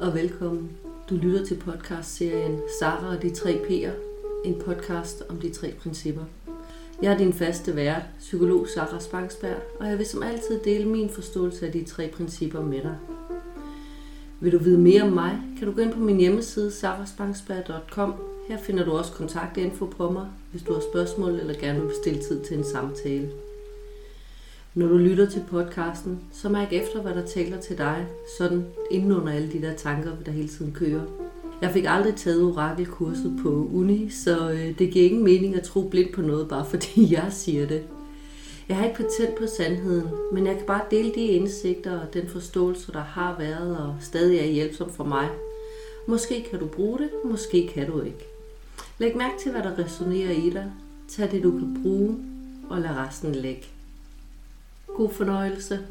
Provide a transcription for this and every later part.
Og velkommen. Du lytter til podcastserien Sara og de tre P'er, en podcast om de tre principper. Jeg er din faste vært, psykolog Sara Spangsberg, og jeg vil som altid dele min forståelse af de tre principper med dig. Vil du vide mere om mig, kan du gå ind på min hjemmeside saraspangsberg.com. Her finder du også kontaktinfo på mig, hvis du har spørgsmål eller gerne vil bestille tid til en samtale. Når du lytter til podcasten, så mærk efter, hvad der taler til dig, sådan inden under alle de der tanker, der hele tiden kører. Jeg fik aldrig taget orakelkurset på uni, så øh, det giver ingen mening at tro blindt på noget, bare fordi jeg siger det. Jeg har ikke patent på sandheden, men jeg kan bare dele de indsigter og den forståelse, der har været og stadig er hjælpsom for mig. Måske kan du bruge det, måske kan du ikke. Læg mærke til, hvad der resonerer i dig. Tag det, du kan bruge, og lad resten ligge. God fornøjelse.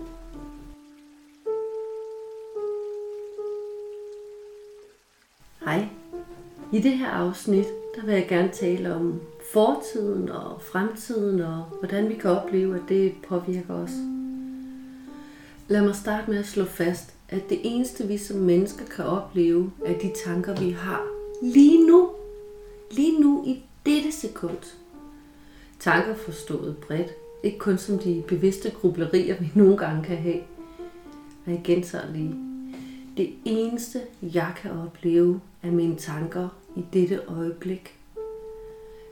Hej. I det her afsnit, der vil jeg gerne tale om fortiden og fremtiden og hvordan vi kan opleve, at det påvirker os. Lad mig starte med at slå fast, at det eneste vi som mennesker kan opleve, er de tanker vi har lige nu. Lige nu i dette sekund. Tanker forstået bredt ikke kun som de bevidste grublerier, vi nogle gange kan have. Og jeg gentager lige. Det eneste, jeg kan opleve, er mine tanker i dette øjeblik.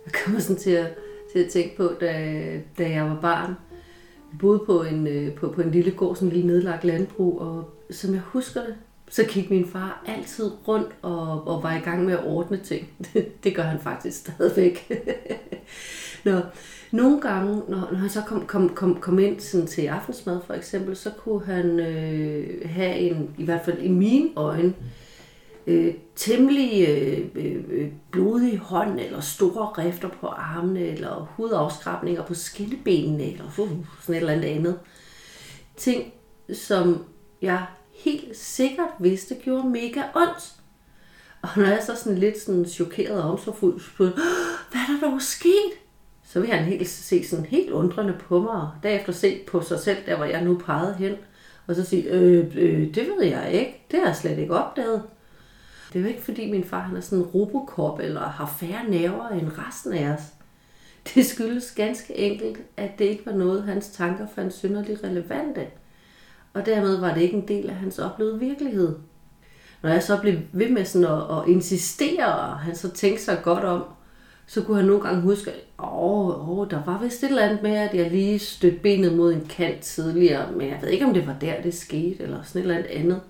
Jeg kommer sådan til at, til at tænke på, da, da jeg var barn. Vi boede på en, øh, på, på en lille gård, sådan en lille nedlagt landbrug, og som jeg husker det, så gik min far altid rundt og, og var i gang med at ordne ting. det gør han faktisk stadigvæk. Nå, nogle gange, når, når han så kom, kom, kom, kom ind sådan til aftensmad for eksempel, så kunne han øh, have en, i hvert fald i mine øjne, øh, temmelig øh, øh, blodig hånd, eller store rifter på armene, eller hudafskrabninger på skinnebenene, eller uh, sådan et eller andet andet. Ting, som jeg helt sikkert vidste gjorde mega ondt. Og når jeg så sådan lidt sådan chokeret og omsorgfuld spurgte, hvad er der dog sket? Så vil han helt se sådan helt undrende på mig, og derefter se på sig selv, der hvor jeg nu pegede hen, og så sige, øh, øh, det ved jeg ikke, det har jeg slet ikke opdaget. Det er jo ikke fordi min far han er sådan en robokop, eller har færre nerver end resten af os. Det skyldes ganske enkelt, at det ikke var noget, hans tanker fandt synderligt relevante. Og dermed var det ikke en del af hans oplevede virkelighed. Når jeg så blev ved med sådan at, at insistere, og han så tænkte sig godt om, så kunne han nogle gange huske, at åh, åh, der var vist et eller andet med, at jeg lige stødte benet mod en kant tidligere, men jeg ved ikke, om det var der, det skete, eller sådan et eller andet andet.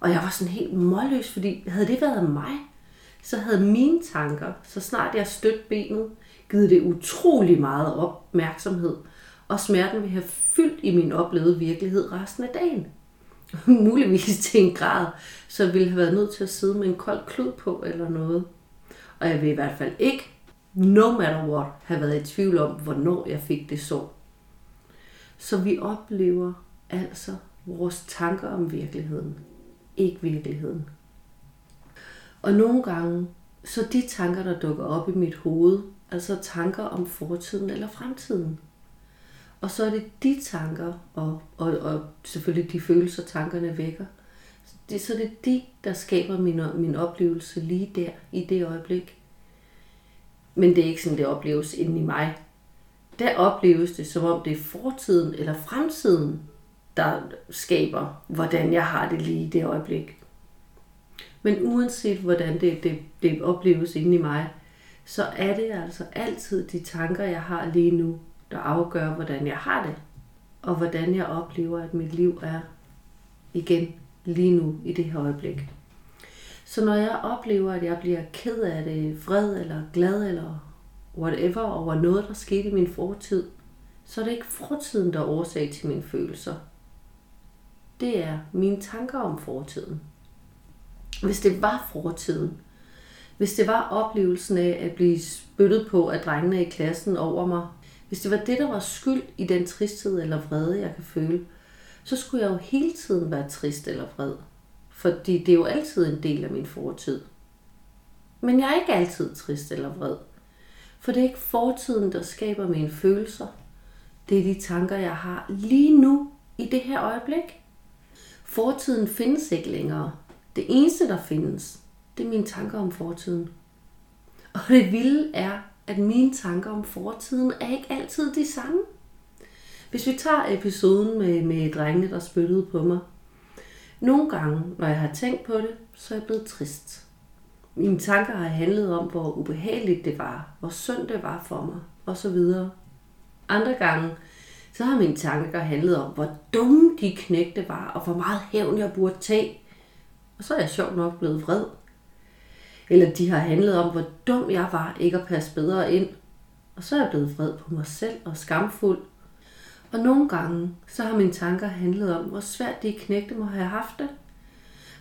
Og jeg var sådan helt målløs, fordi havde det været mig, så havde mine tanker, så snart jeg stødte benet, givet det utrolig meget opmærksomhed, og smerten ville have fyldt i min oplevede virkelighed resten af dagen. Muligvis til en grad, så ville have været nødt til at sidde med en kold klud på eller noget. Og jeg vil i hvert fald ikke, no matter what, have været i tvivl om, hvornår jeg fik det så. Så vi oplever altså vores tanker om virkeligheden, ikke virkeligheden. Og nogle gange, så de tanker, der dukker op i mit hoved, altså tanker om fortiden eller fremtiden. Og så er det de tanker, og, og, og selvfølgelig de følelser, tankerne vækker, det, så det er de, der skaber min, min oplevelse lige der, i det øjeblik. Men det er ikke sådan, det opleves inde i mig. Der opleves det, som om det er fortiden eller fremtiden, der skaber, hvordan jeg har det lige i det øjeblik. Men uanset hvordan det, det, det opleves inde i mig, så er det altså altid de tanker, jeg har lige nu, der afgør, hvordan jeg har det, og hvordan jeg oplever, at mit liv er igen lige nu i det her øjeblik. Så når jeg oplever, at jeg bliver ked af det, vred eller glad eller whatever over noget, der skete i min fortid, så er det ikke fortiden, der er årsag til mine følelser. Det er mine tanker om fortiden. Hvis det var fortiden, hvis det var oplevelsen af at blive spyttet på af drengene i klassen over mig, hvis det var det, der var skyld i den tristhed eller vrede, jeg kan føle, så skulle jeg jo hele tiden være trist eller vred. Fordi det er jo altid en del af min fortid. Men jeg er ikke altid trist eller vred. For det er ikke fortiden, der skaber mine følelser. Det er de tanker, jeg har lige nu i det her øjeblik. Fortiden findes ikke længere. Det eneste, der findes, det er mine tanker om fortiden. Og det vilde er, at mine tanker om fortiden er ikke altid de samme. Hvis vi tager episoden med, med drengene, der spyttede på mig. Nogle gange, når jeg har tænkt på det, så er jeg blevet trist. Mine tanker har handlet om, hvor ubehageligt det var, hvor synd det var for mig, osv. Andre gange, så har mine tanker handlet om, hvor dumme de knægte var, og hvor meget hævn jeg burde tage. Og så er jeg sjovt nok blevet vred. Eller de har handlet om, hvor dum jeg var ikke at passe bedre ind. Og så er jeg blevet vred på mig selv og skamfuld. Og nogle gange, så har mine tanker handlet om, hvor svært de knægte må have haft det.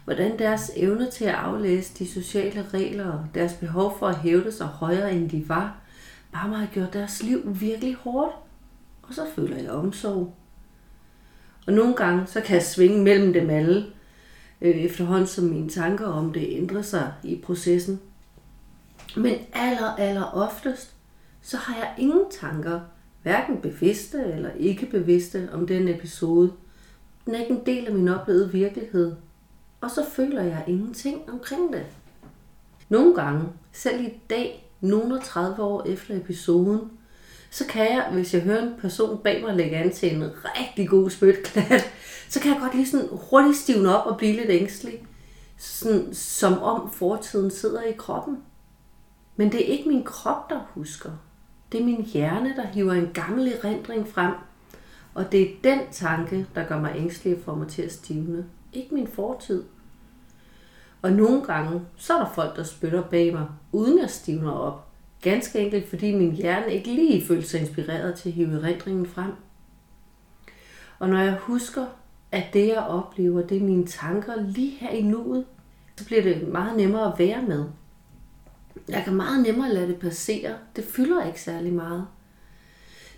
Hvordan deres evne til at aflæse de sociale regler og deres behov for at hævde sig højere end de var, bare må have gjort deres liv virkelig hårdt. Og så føler jeg omsorg. Og nogle gange, så kan jeg svinge mellem dem alle, øh, efterhånden som mine tanker om det ændrer sig i processen. Men aller, aller oftest, så har jeg ingen tanker, hverken bevidste eller ikke bevidste om den episode. Den er ikke en del af min oplevede virkelighed. Og så føler jeg ingenting omkring det. Nogle gange, selv i dag, nogle 30 år efter episoden, så kan jeg, hvis jeg hører en person bag mig lægge an til en rigtig god spytklat, så kan jeg godt lige sådan hurtigt stivne op og blive lidt ængstelig. Sådan, som om fortiden sidder i kroppen. Men det er ikke min krop, der husker. Det er min hjerne, der hiver en gammel erindring frem. Og det er den tanke, der gør mig ængstelig for mig til at stivne. Ikke min fortid. Og nogle gange, så er der folk, der spytter bag mig, uden at stivner op. Ganske enkelt, fordi min hjerne ikke lige følte sig inspireret til at hive erindringen frem. Og når jeg husker, at det jeg oplever, det er mine tanker lige her i nuet, så bliver det meget nemmere at være med. Jeg kan meget nemmere lade det passere. Det fylder ikke særlig meget.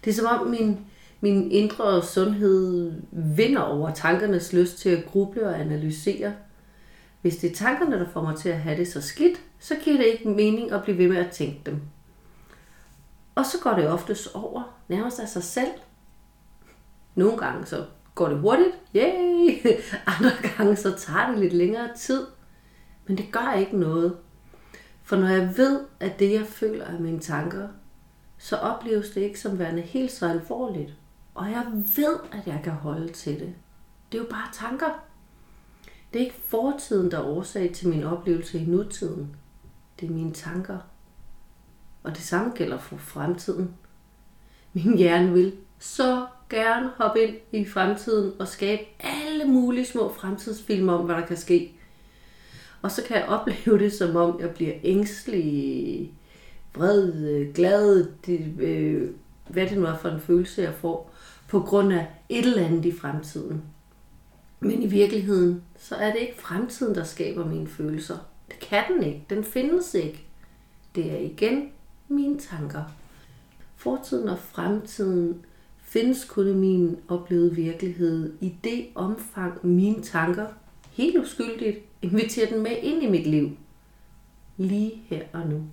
Det er som om min, min indre sundhed vinder over tankernes lyst til at gruble og analysere. Hvis det er tankerne, der får mig til at have det så skidt, så giver det ikke mening at blive ved med at tænke dem. Og så går det oftest over, nærmest af sig selv. Nogle gange så går det hurtigt, yay! Andre gange så tager det lidt længere tid. Men det gør ikke noget. For når jeg ved, at det jeg føler er mine tanker, så opleves det ikke som værende helt så alvorligt. Og jeg ved, at jeg kan holde til det. Det er jo bare tanker. Det er ikke fortiden, der er årsag til min oplevelse i nutiden. Det er mine tanker. Og det samme gælder for fremtiden. Min hjerne vil så gerne hoppe ind i fremtiden og skabe alle mulige små fremtidsfilm om, hvad der kan ske. Og så kan jeg opleve det, som om jeg bliver ængstelig, vred, glad, det, øh, hvad det nu er for en følelse, jeg får, på grund af et eller andet i fremtiden. Men i virkeligheden, så er det ikke fremtiden, der skaber mine følelser. Det kan den ikke. Den findes ikke. Det er igen mine tanker. Fortiden og fremtiden findes kun i min oplevede virkelighed i det omfang mine tanker helt uskyldigt inviterer den med ind i mit liv. Lige her og nu.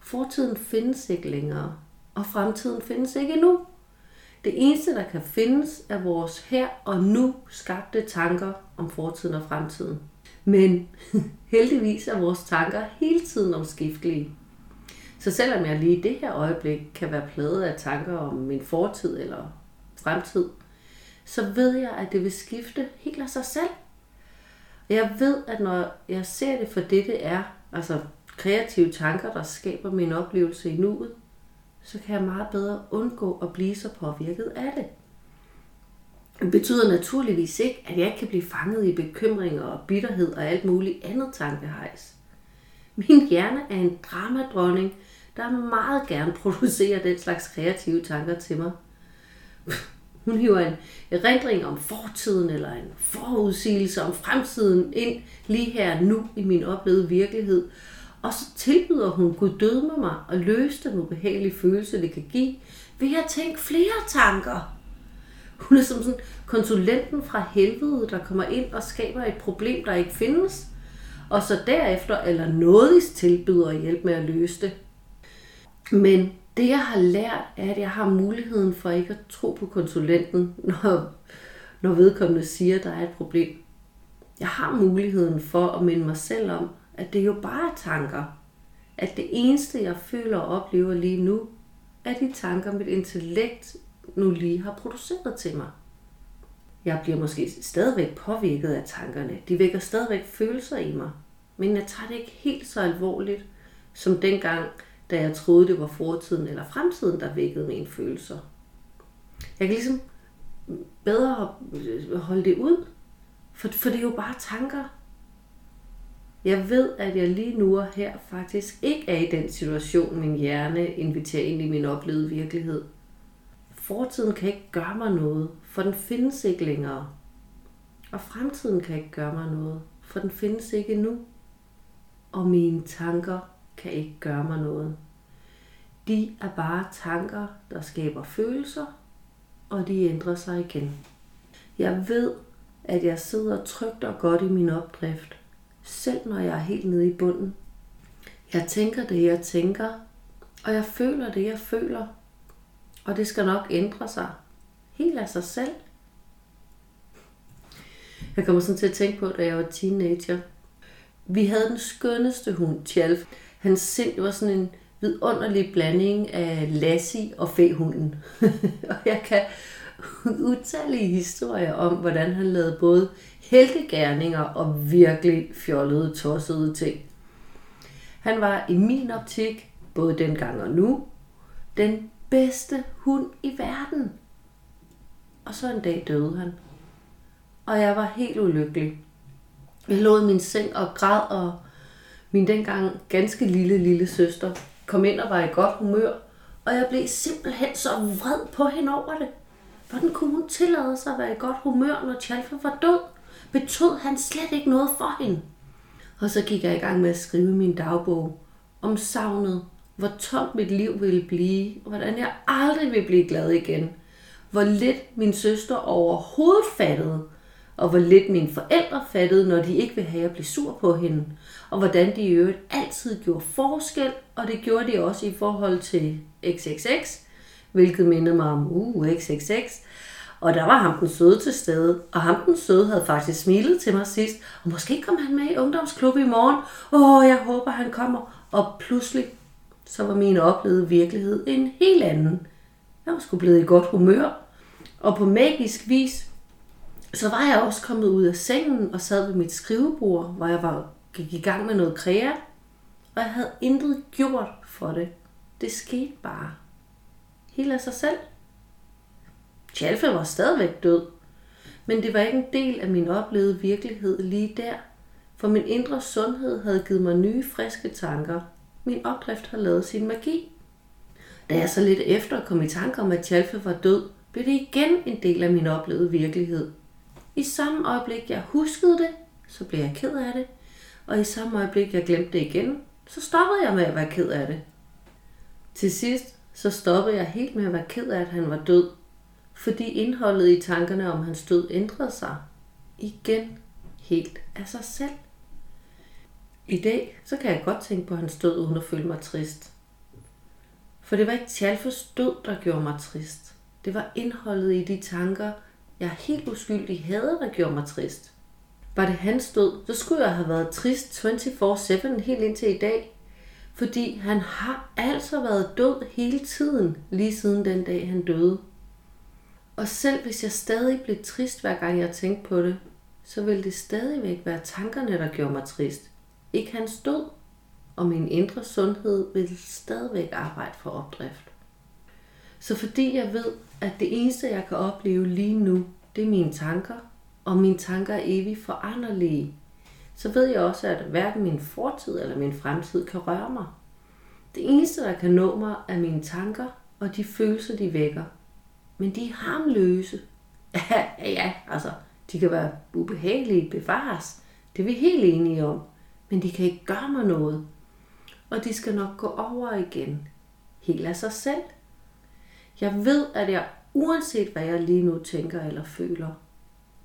Fortiden findes ikke længere, og fremtiden findes ikke endnu. Det eneste, der kan findes, er vores her og nu skabte tanker om fortiden og fremtiden. Men heldigvis er vores tanker hele tiden omskiftelige. Så selvom jeg lige i det her øjeblik kan være pladet af tanker om min fortid eller fremtid, så ved jeg, at det vil skifte helt af sig selv. Jeg ved, at når jeg ser det for det, det er, altså kreative tanker, der skaber min oplevelse i nuet, så kan jeg meget bedre undgå at blive så påvirket af det. Det betyder naturligvis ikke, at jeg ikke kan blive fanget i bekymringer og bitterhed og alt muligt andet tankehejs. Min hjerne er en dramadronning, der meget gerne producerer den slags kreative tanker til mig. Hun hiver en erindring om fortiden eller en forudsigelse om fremtiden ind lige her nu i min oplevede virkelighed. Og så tilbyder hun Gud død mig og løse den ubehagelige følelse, det kan give, ved at tænke flere tanker. Hun er som sådan konsulenten fra helvede, der kommer ind og skaber et problem, der ikke findes, og så derefter eller nådigst tilbyder hjælp med at løse det. Men det jeg har lært, er, at jeg har muligheden for ikke at tro på konsulenten, når, når vedkommende siger, at der er et problem. Jeg har muligheden for at minde mig selv om, at det jo bare er tanker. At det eneste, jeg føler og oplever lige nu, er de tanker, mit intellekt nu lige har produceret til mig. Jeg bliver måske stadigvæk påvirket af tankerne. De vækker stadigvæk følelser i mig. Men jeg tager det ikke helt så alvorligt, som dengang, da jeg troede, det var fortiden eller fremtiden, der vækkede mine følelser. Jeg kan ligesom bedre holde det ud, for, for det er jo bare tanker. Jeg ved, at jeg lige nu og her faktisk ikke er i den situation, min hjerne inviterer ind i min oplevede virkelighed. Fortiden kan ikke gøre mig noget, for den findes ikke længere. Og fremtiden kan ikke gøre mig noget, for den findes ikke nu. Og mine tanker kan ikke gøre mig noget. De er bare tanker, der skaber følelser, og de ændrer sig igen. Jeg ved, at jeg sidder trygt og godt i min opdrift, selv når jeg er helt nede i bunden. Jeg tænker det, jeg tænker, og jeg føler det, jeg føler. Og det skal nok ændre sig. Helt af sig selv. Jeg kommer sådan til at tænke på, da jeg var teenager. Vi havde den skønneste hund, Tjalf. Hans sind var sådan en vidunderlig blanding af Lassie og fæhunden. og jeg kan utallige historier om, hvordan han lavede både heltegærninger og virkelig fjollede, tossede ting. Han var i min optik, både dengang og nu, den bedste hund i verden. Og så en dag døde han. Og jeg var helt ulykkelig. Jeg lå i min seng og græd, og min dengang ganske lille, lille søster kom ind og var i godt humør. Og jeg blev simpelthen så vred på hende over det. Hvordan kunne hun tillade sig at være i godt humør, når Tjalfa var død? Betød han slet ikke noget for hende? Og så gik jeg i gang med at skrive min dagbog om savnet, hvor tomt mit liv ville blive, og hvordan jeg aldrig ville blive glad igen. Hvor lidt min søster overhovedet fattede, og hvor lidt mine forældre fattede, når de ikke ville have at blive sur på hende. Og hvordan de i øvrigt altid gjorde forskel, og det gjorde de også i forhold til XXX, hvilket mindede mig om uh, XXX. Og der var ham den søde til stede, og ham den søde havde faktisk smilet til mig sidst, og måske kom han med i ungdomsklub i morgen. Åh, jeg håber han kommer. Og pludselig, så var min oplevede virkelighed en helt anden. Jeg var sgu blevet i godt humør, og på magisk vis, så var jeg også kommet ud af sengen og sad ved mit skrivebord, hvor jeg var, gik i gang med noget krea, og jeg havde intet gjort for det. Det skete bare. Helt af sig selv. Tjalfe var stadigvæk død, men det var ikke en del af min oplevede virkelighed lige der, for min indre sundhed havde givet mig nye, friske tanker. Min opdrift har lavet sin magi. Da jeg så lidt efter kom i tanke om, at Tjalfe var død, blev det igen en del af min oplevede virkelighed. I samme øjeblik, jeg huskede det, så blev jeg ked af det, og i samme øjeblik, jeg glemte det igen, så stoppede jeg med at være ked af det. Til sidst, så stoppede jeg helt med at være ked af, at han var død, fordi indholdet i tankerne om hans død ændrede sig. Igen helt af sig selv. I dag, så kan jeg godt tænke på hans død, uden at føle mig trist. For det var ikke Tjalfes død, der gjorde mig trist. Det var indholdet i de tanker, jeg helt uskyldig havde, der gjorde mig trist. Var det hans død, så skulle jeg have været trist 24-7 helt indtil i dag. Fordi han har altså været død hele tiden, lige siden den dag han døde. Og selv hvis jeg stadig blev trist, hver gang jeg tænkte på det, så ville det stadigvæk være tankerne, der gjorde mig trist. Ikke hans død, og min indre sundhed vil stadigvæk arbejde for opdrift. Så fordi jeg ved, at det eneste, jeg kan opleve lige nu, det er mine tanker, og mine tanker er evigt foranderlige, så ved jeg også, at hverken min fortid eller min fremtid kan røre mig. Det eneste, der kan nå mig, er mine tanker og de følelser, de vækker. Men de er harmløse. Ja, ja, altså, de kan være ubehagelige, bevares. Det er vi helt enige om. Men de kan ikke gøre mig noget. Og de skal nok gå over igen. Helt af sig selv. Jeg ved, at jeg uanset hvad jeg lige nu tænker eller føler,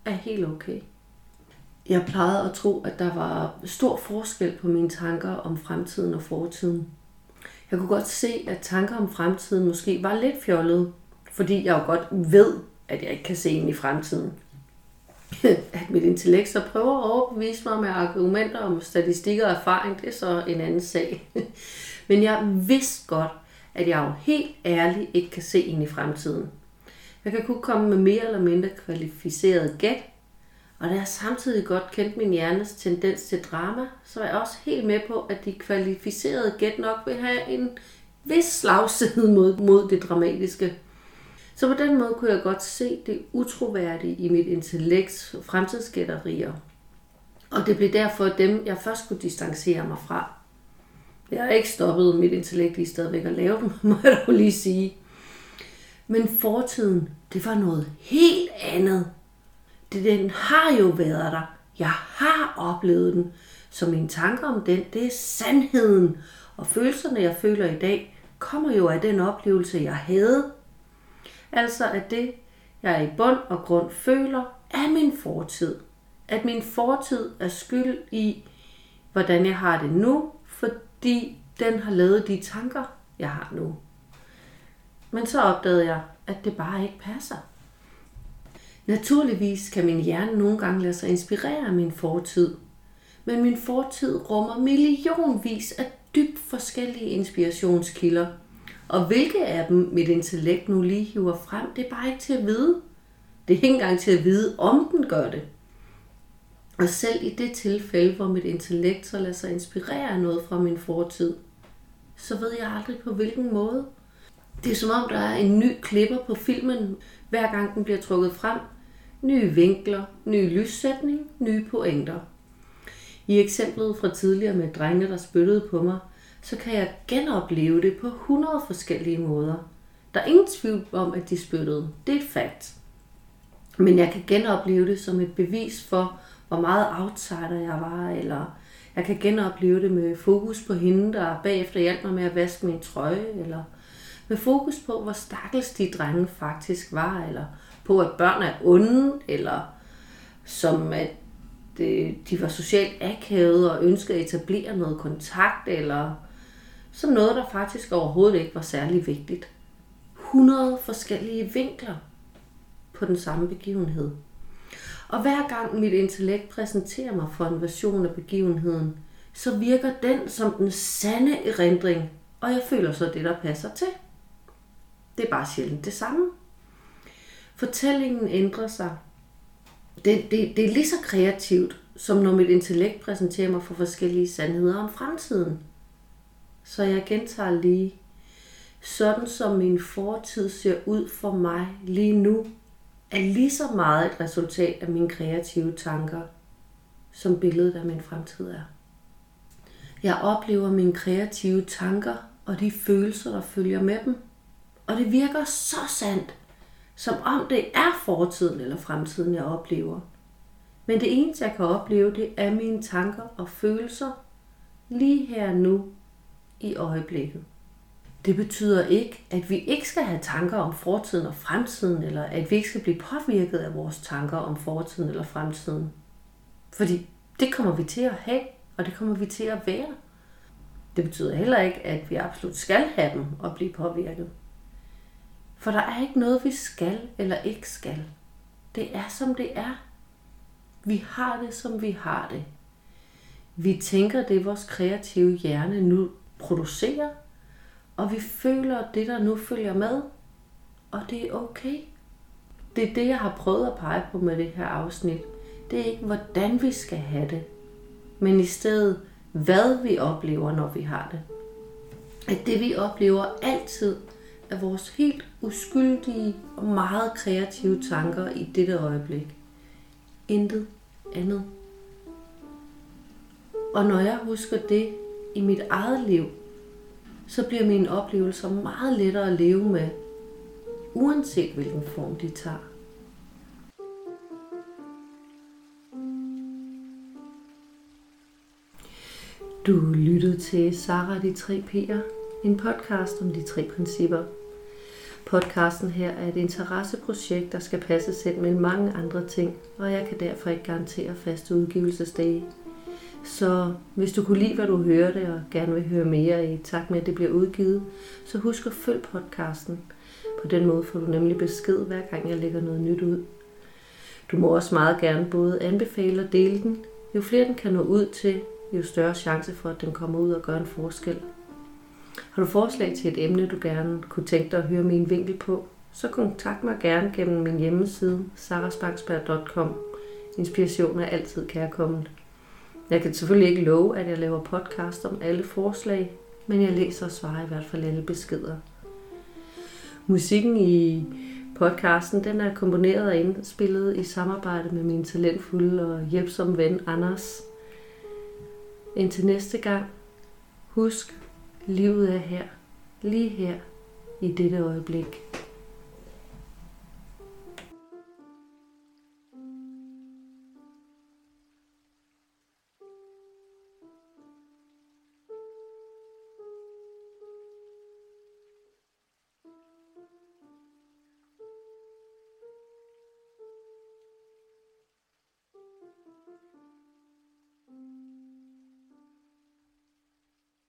er helt okay. Jeg plejede at tro, at der var stor forskel på mine tanker om fremtiden og fortiden. Jeg kunne godt se, at tanker om fremtiden måske var lidt fjollede, fordi jeg jo godt ved, at jeg ikke kan se ind i fremtiden. at mit intellekt så prøver at overbevise mig med argumenter om statistikker og erfaring, det er så en anden sag. Men jeg vidste godt, at jeg jo helt ærligt ikke kan se ind i fremtiden. Jeg kan kun komme med mere eller mindre kvalificeret gæt, og da jeg samtidig godt kendte min hjernes tendens til drama, så var jeg også helt med på, at de kvalificerede gæt nok vil have en vis slagside mod, mod det dramatiske. Så på den måde kunne jeg godt se det utroværdige i mit intellekts fremtidsgætterier. Og det blev derfor dem, jeg først skulle distancere mig fra. Jeg har ikke stoppet mit intellekt lige stadigvæk at lave dem, må jeg dog lige sige. Men fortiden, det var noget helt andet. Det, den har jo været der. Jeg har oplevet den. Så mine tanker om den, det er sandheden. Og følelserne, jeg føler i dag, kommer jo af den oplevelse, jeg havde. Altså at det, jeg i bund og grund føler, er min fortid. At min fortid er skyld i, hvordan jeg har det nu, fordi den har lavet de tanker, jeg har nu. Men så opdagede jeg, at det bare ikke passer. Naturligvis kan min hjerne nogle gange lade sig inspirere af min fortid, men min fortid rummer millionvis af dybt forskellige inspirationskilder. Og hvilke af dem mit intellekt nu lige hiver frem, det er bare ikke til at vide. Det er ikke engang til at vide, om den gør det. Og selv i det tilfælde, hvor mit intellekt så lader sig inspirere af noget fra min fortid, så ved jeg aldrig på hvilken måde. Det er som om, der er en ny klipper på filmen, hver gang den bliver trukket frem. Nye vinkler, ny lyssætning, nye pointer. I eksemplet fra tidligere med drengene, der spyttede på mig, så kan jeg genopleve det på 100 forskellige måder. Der er ingen tvivl om, at de spyttede. Det er et fakt. Men jeg kan genopleve det som et bevis for, hvor meget outsider jeg var, eller jeg kan genopleve det med fokus på hende, der bagefter hjalp mig med at vaske min trøje, eller med fokus på, hvor stakkels de drenge faktisk var, eller på, at børn er onde, eller som at øh, de var socialt akavede og ønskede at etablere noget kontakt, eller som noget, der faktisk overhovedet ikke var særlig vigtigt. 100 forskellige vinkler på den samme begivenhed. Og hver gang mit intellekt præsenterer mig for en version af begivenheden, så virker den som den sande erindring, og jeg føler så det, der passer til. Det er bare sjældent det samme. Fortællingen ændrer sig. Det, det, det er lige så kreativt, som når mit intellekt præsenterer mig for forskellige sandheder om fremtiden. Så jeg gentager lige. Sådan som min fortid ser ud for mig lige nu, er lige så meget et resultat af mine kreative tanker, som billedet af min fremtid er. Jeg oplever mine kreative tanker og de følelser, der følger med dem. Og det virker så sandt, som om det er fortiden eller fremtiden, jeg oplever. Men det eneste, jeg kan opleve, det er mine tanker og følelser lige her nu i øjeblikket. Det betyder ikke, at vi ikke skal have tanker om fortiden og fremtiden, eller at vi ikke skal blive påvirket af vores tanker om fortiden eller fremtiden. Fordi det kommer vi til at have, og det kommer vi til at være. Det betyder heller ikke, at vi absolut skal have dem og blive påvirket. For der er ikke noget, vi skal eller ikke skal. Det er, som det er. Vi har det, som vi har det. Vi tænker det, vores kreative hjerne nu producerer, og vi føler det, der nu følger med, og det er okay. Det er det, jeg har prøvet at pege på med det her afsnit. Det er ikke, hvordan vi skal have det, men i stedet, hvad vi oplever, når vi har det. At det, vi oplever altid, er vores helt uskyldige og meget kreative tanker i dette øjeblik. Intet andet. Og når jeg husker det i mit eget liv, så bliver mine oplevelser meget lettere at leve med, uanset hvilken form de tager. Du lyttede til Sara de tre P'er, en podcast om de tre principper. Podcasten her er et interesseprojekt, der skal passe selv med mange andre ting, og jeg kan derfor ikke garantere faste udgivelsesdage. Så hvis du kunne lide, hvad du hørte, og gerne vil høre mere i takt med, at det bliver udgivet, så husk at følge podcasten. På den måde får du nemlig besked, hver gang jeg lægger noget nyt ud. Du må også meget gerne både anbefale og dele den. Jo flere den kan nå ud til, jo større chance for, at den kommer ud og gør en forskel. Har du forslag til et emne, du gerne kunne tænke dig at høre min vinkel på, så kontakt mig gerne gennem min hjemmeside sarasbangsberg.com. Inspiration er altid kærkommen. Jeg kan selvfølgelig ikke love, at jeg laver podcast om alle forslag, men jeg læser og svarer i hvert fald alle beskeder. Musikken i podcasten den er komponeret og indspillet i samarbejde med min talentfulde og hjælpsomme ven Anders. Indtil næste gang, husk, livet er her, lige her, i dette øjeblik.